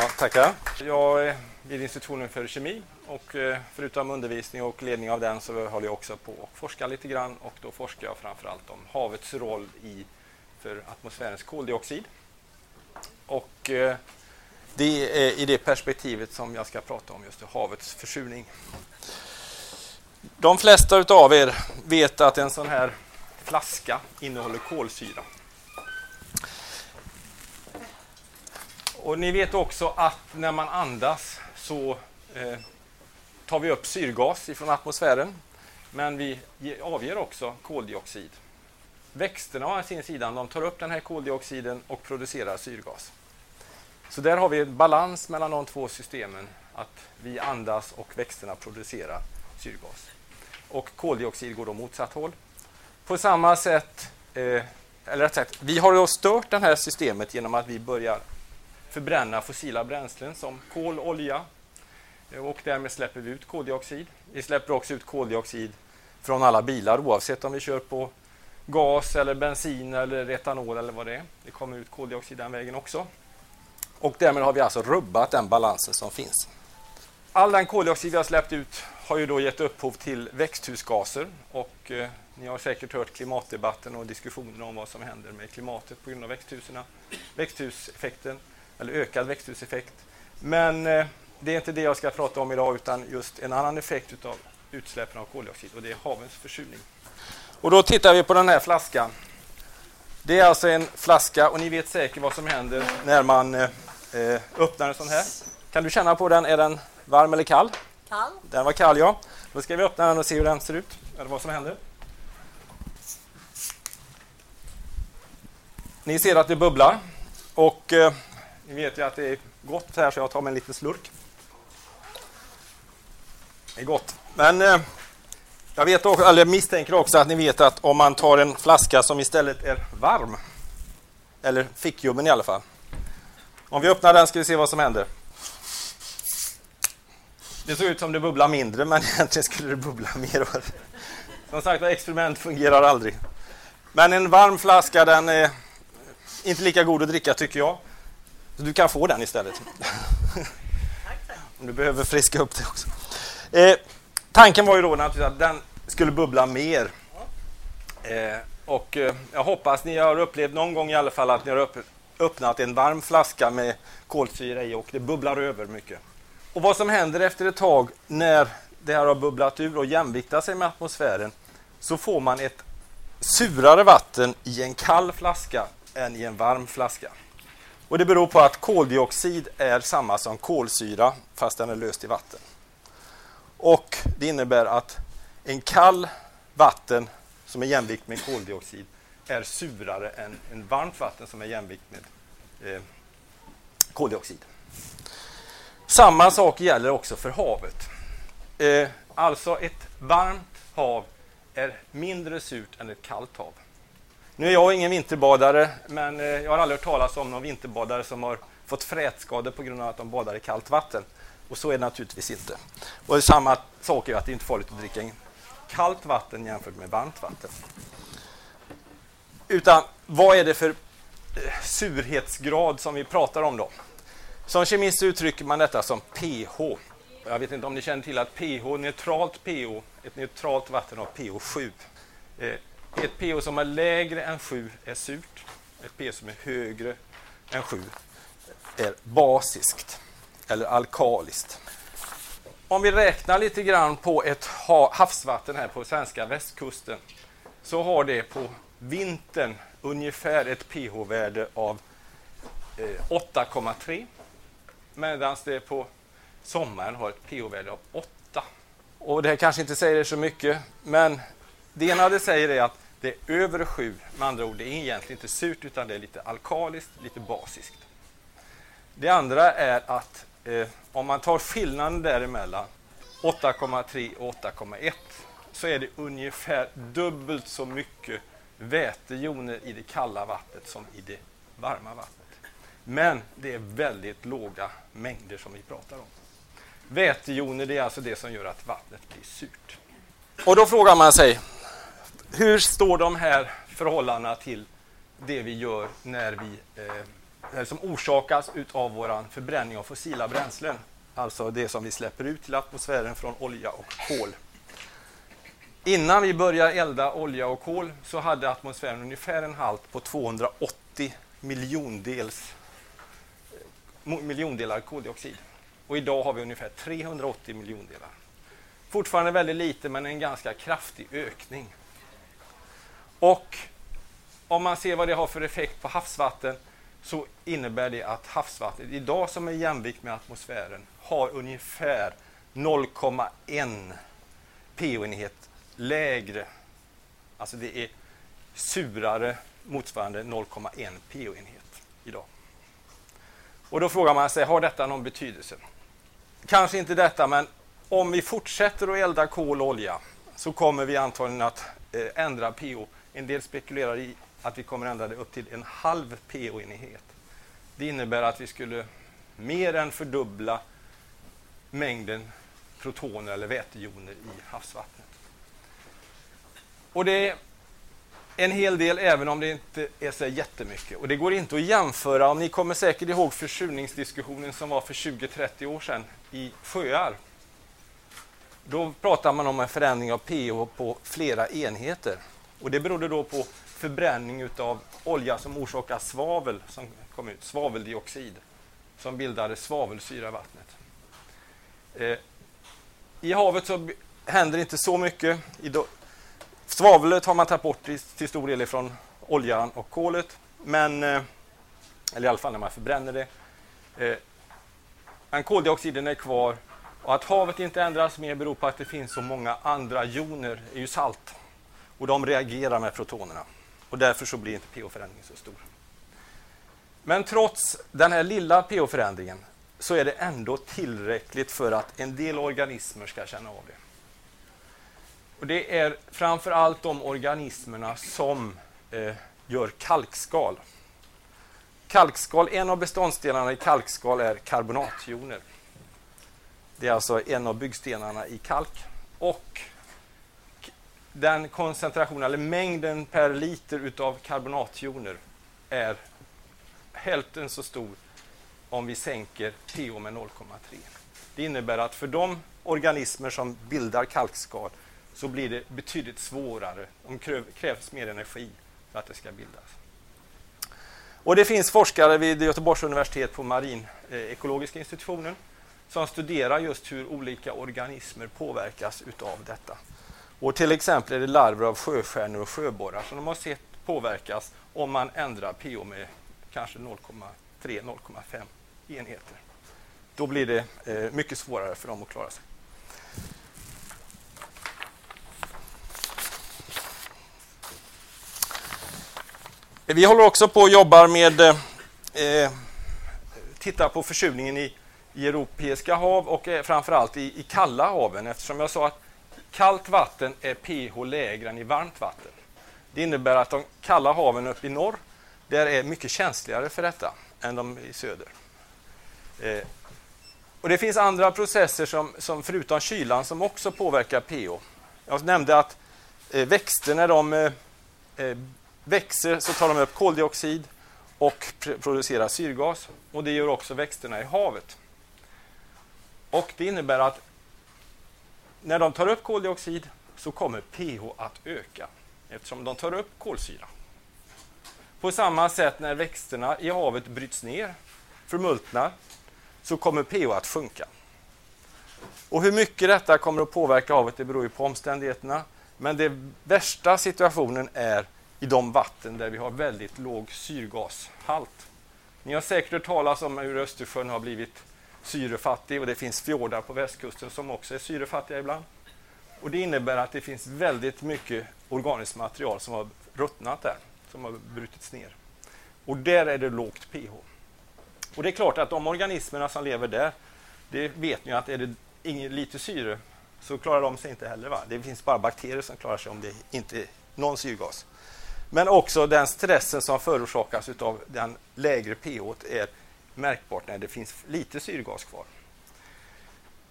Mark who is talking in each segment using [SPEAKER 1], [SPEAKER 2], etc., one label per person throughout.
[SPEAKER 1] Ja, tackar. Jag är vid institutionen för kemi och eh, förutom undervisning och ledning av den så håller jag också på att forska lite grann och då forskar jag framförallt om havets roll i, för atmosfärens koldioxid. Och eh, det är i det perspektivet som jag ska prata om just havets försurning. De flesta av er vet att en sån här flaska innehåller kolsyra. Och ni vet också att när man andas så eh, tar vi upp syrgas ifrån atmosfären. Men vi avger också koldioxid. Växterna å sin sida de tar upp den här koldioxiden och producerar syrgas. Så där har vi en balans mellan de två systemen. Att vi andas och växterna producerar syrgas. Och koldioxid går då motsatt håll. På samma sätt, eh, eller rätt sagt, vi har då stört det här systemet genom att vi börjar förbränna fossila bränslen som kol, olja eh, och därmed släpper vi ut koldioxid. Vi släpper också ut koldioxid från alla bilar oavsett om vi kör på gas eller bensin eller etanol eller vad det är. Det kommer ut koldioxid den vägen också. Och därmed har vi alltså rubbat den balansen som finns. All den koldioxid vi har släppt ut har ju då gett upphov till växthusgaser och eh, ni har säkert hört klimatdebatten och diskussionen om vad som händer med klimatet på grund av växthuserna, växthuseffekten eller ökad växthuseffekt. Men eh, det är inte det jag ska prata om idag utan just en annan effekt av utsläppen av koldioxid och det är havens försurning. Och då tittar vi på den här flaskan. Det är alltså en flaska och ni vet säkert vad som händer när man eh, eh öppnar en sån här. Kan du känna på den? Är den varm eller kall?
[SPEAKER 2] Kall.
[SPEAKER 1] Den var kall ja. Då ska vi öppna den och se hur den ser ut, eller vad som händer. Ni ser att det bubblar och eh, ni vet ju att det är gott här så jag tar mig en liten slurk. Det är gott. Men eh, jag vet också, eller misstänker också att ni vet att om man tar en flaska som istället är varm, eller fickljummen i alla fall. Om vi öppnar den ska vi se vad som händer. Det såg ut som det bubblar mindre, men egentligen skulle det bubbla mer. Som sagt, experiment fungerar aldrig. Men en varm flaska, den är inte lika god att dricka tycker jag. Så du kan få den istället. Om du behöver friska upp det också. Eh, tanken var ju då naturligtvis att den skulle bubbla mer. Eh, och eh, jag hoppas ni har upplevt någon gång i alla fall att ni har öppnat en varm flaska med kolsyra i och det bubblar över mycket. Och vad som händer efter ett tag när det här har bubblat ur och jämviktar sig med atmosfären så får man ett surare vatten i en kall flaska än i en varm flaska. Och Det beror på att koldioxid är samma som kolsyra fast den är löst i vatten. Och Det innebär att en kall vatten som är jämvikt med koldioxid är surare än en varmt vatten som är jämvikt med eh, koldioxid. Samma sak gäller också för havet. Eh, alltså ett varmt hav är mindre surt än ett kallt hav. Nu är jag ingen vinterbadare, men eh, jag har aldrig hört talas om någon vinterbadare som har fått frätskador på grund av att de badar i kallt vatten. Och så är det naturligtvis inte. Och samma sak är att det inte är farligt att dricka kallt vatten jämfört med varmt vatten. Utan vad är det för eh, surhetsgrad som vi pratar om då? Som kemist uttrycker man detta som pH. Jag vet inte om ni känner till att pH, neutralt pH, ett neutralt vatten har pH 7. Ett pH som är lägre än 7 är surt. Ett pH som är högre än 7 är basiskt eller alkaliskt. Om vi räknar lite grann på ett havsvatten här på svenska västkusten så har det på vintern ungefär ett pH-värde av eh, 8,3 medan det på sommaren har ett pH-värde av 8. Och det här kanske inte säger så mycket, men det ena det säger är att det är över 7, med andra ord, det är egentligen inte surt utan det är lite alkaliskt, lite basiskt. Det andra är att eh, om man tar skillnaden däremellan, 8,3 och 8,1, så är det ungefär dubbelt så mycket vätejoner i det kalla vattnet som i det varma vattnet. Men det är väldigt låga mängder som vi pratar om. Vätejoner det är alltså det som gör att vattnet blir surt. Och då frågar man sig, hur står de här förhållandena till det vi gör när vi eh, eh som orsakas av vår förbränning av fossila bränslen. Alltså det som vi släpper ut till atmosfären från olja och kol. Innan vi började elda olja och kol så hade atmosfären ungefär en halt på 280 miljondels, eh, miljondelar koldioxid. Och idag har vi ungefär 380 miljondelar. Fortfarande väldigt lite, men en ganska kraftig ökning. Och om man ser vad det har för effekt på havsvatten så innebär det att havsvattnet idag som är jämvikt med atmosfären har ungefär 0,1 pH-enhet lägre. Alltså det är surare motsvarande 0,1 pH-enhet idag. Och då frågar man sig, har detta någon betydelse? Kanske inte detta, men om vi fortsätter att elda kol och olja så kommer vi antagligen att eh, ändra pH. En del spekulerar i att vi kommer ändra det upp till en halv pH-enhet. Det innebär att vi skulle mer än fördubbla mängden protoner eller vätejoner i havsvattnet. Och det är en hel del även om det inte är så jättemycket. Och det går inte att jämföra. Om ni kommer säkert ihåg försurningsdiskussionen som var för 20-30 år sedan i sjöar. Då pratar man om en förändring av pH på flera enheter. Och det berodde då på förbränning av olja som orsakar svavel som kom ut, svaveldioxid som bildade svavelsyra i vattnet. Eh, I havet så händer inte så mycket. Svavlet har man tagit bort till stor del ifrån oljan och kolet, men, eh, eller i alla fall när man förbränner det. Eh, men koldioxiden är kvar och att havet inte ändras mer beror på att det finns så många andra joner, är ju salt, och de reagerar med protonerna. Och därför så blir inte pH-förändringen så stor. Men trots den här lilla pH-förändringen så är det ändå tillräckligt för att en del organismer ska känna av det. Och Det är framför allt de organismerna som eh, gör kalkskal. Kalkskal, en av beståndsdelarna i kalkskal är karbonatjoner. Det är alltså en av byggstenarna i kalk. Och den koncentrationen, eller mängden per liter utav karbonatjoner är hälften så stor om vi sänker pH med 0,3. Det innebär att för de organismer som bildar kalkskal så blir det betydligt svårare. Det krävs mer energi för att det ska bildas. Och Det finns forskare vid Göteborgs universitet på Marinekologiska institutionen som studerar just hur olika organismer påverkas utav detta. Och till exempel är det larver av sjöstjärnor och sjöborrar som de har sett påverkas om man ändrar pH med kanske 0,3-0,5 enheter. Då blir det eh, mycket svårare för dem att klara sig. Eh, vi håller också på och jobbar med eh, eh, titta på försurningen i, i europeiska hav och eh, framförallt i, i kalla haven eftersom jag sa att kallt vatten är pH lägre än i varmt vatten. Det innebär att de kalla haven uppe i norr där är mycket känsligare för detta än de i söder. Eh, och Det finns andra processer som, som förutom kylan som också påverkar pH. Jag nämnde att eh, växter när de eh, eh växer så tar de upp koldioxid och producerar syrgas. Och Det gör också växterna i havet. Och Det innebär att när de tar upp koldioxid så kommer pH att öka eftersom de tar upp kolsyra. På samma sätt när växterna i havet bryts ner, förmultnar, så kommer pH att sjunka. Och hur mycket detta kommer att påverka havet det beror ju på omständigheterna. Men den värsta situationen är i de vatten där vi har väldigt låg syrgashalt. Ni har säkert hört talas om hur Östersjön har blivit syrefattig och det finns fjordar på västkusten som också är syrefattiga ibland. Och Det innebär att det finns väldigt mycket organiskt material som har ruttnat där, som har brutits ner. Och där är det lågt pH. Och det är klart att de organismerna som lever där, det vet ni att är det ingen, lite syre så klarar de sig inte heller. Va? Det finns bara bakterier som klarar sig om det inte är någon syrgas. Men också den stressen som förorsakas av den lägre pH är märkbart när det finns lite syrgas kvar.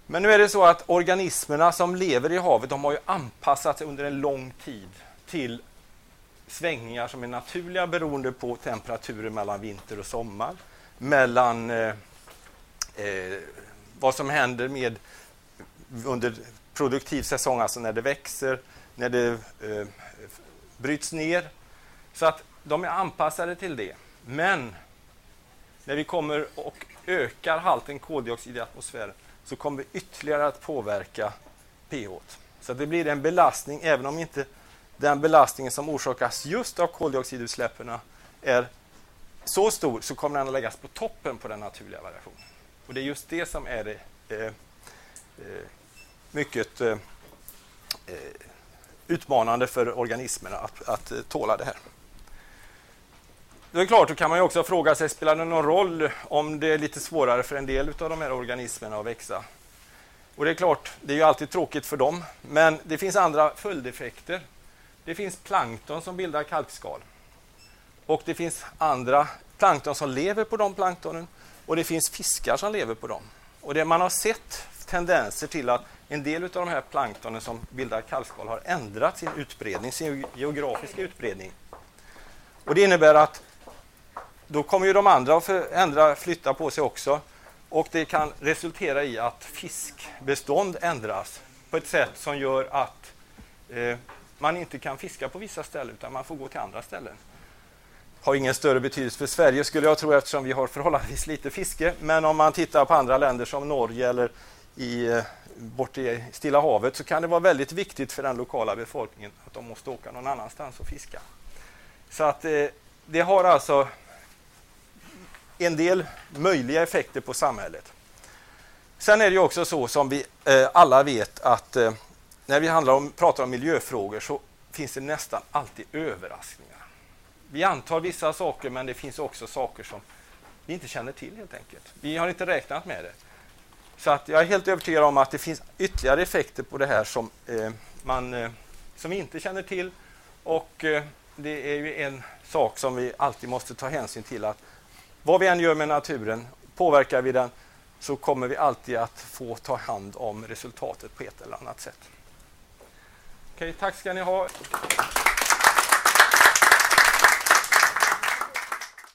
[SPEAKER 1] Men nu är det så att organismerna som lever i havet de har ju anpassat sig under en lång tid till svängningar som är naturliga beroende på temperaturer mellan vinter och sommar, mellan eh, eh, vad som händer med under produktiv säsong, alltså när det växer, när det eh, bryts ner. Så att de är anpassade till det. Men när vi kommer och ökar halten koldioxid i atmosfären så kommer vi ytterligare att påverka pH. Så det blir en belastning, även om inte den belastningen som orsakas just av koldioxidutsläppen är så stor, så kommer den att läggas på toppen på den naturliga variationen. Och det är just det som är det eh, eh, mycket eh, eh utmanande för organismerna att, att eh, tåla det här. Det är klart, då kan man ju också fråga sig, spelar det någon roll om det är lite svårare för en del av de här organismerna att växa? Och det är klart, det är ju alltid tråkigt för dem, men det finns andra följdeffekter. Det finns plankton som bildar kalkskal. Och det finns andra plankton som lever på de planktonen och det finns fiskar som lever på dem. Och det man har sett tendenser till att en del av de här planktonen som bildar kalkskal har ändrat sin utbredning, sin geografiska utbredning. Och det innebär att då kommer ju de andra att ändra, flytta på sig också. Och det kan resultera i att fiskbestånd ändras på ett sätt som gör att eh, man inte kan fiska på vissa ställen utan man får gå till andra ställen. Har ingen större betydelse för Sverige skulle jag tro eftersom vi har förhållandevis lite fiske. Men om man tittar på andra länder som Norge eller i, eh, bort i Stilla havet så kan det vara väldigt viktigt för den lokala befolkningen att de måste åka någon annanstans och fiska. Så att eh, det har alltså en del möjliga effekter på samhället. Sen är det ju också så som vi eh, alla vet att eh, när vi handlar om, pratar om miljöfrågor så finns det nästan alltid överraskningar. Vi antar vissa saker men det finns också saker som vi inte känner till helt enkelt. Vi har inte räknat med det. Så att jag är helt övertygad om att det finns ytterligare effekter på det här som, eh, man, eh, som vi inte känner till. Och eh, det är ju en sak som vi alltid måste ta hänsyn till att vad vi än gör med naturen, påverkar vi den så kommer vi alltid att få ta hand om resultatet på ett eller annat sätt. Okej, tack ska ni ha.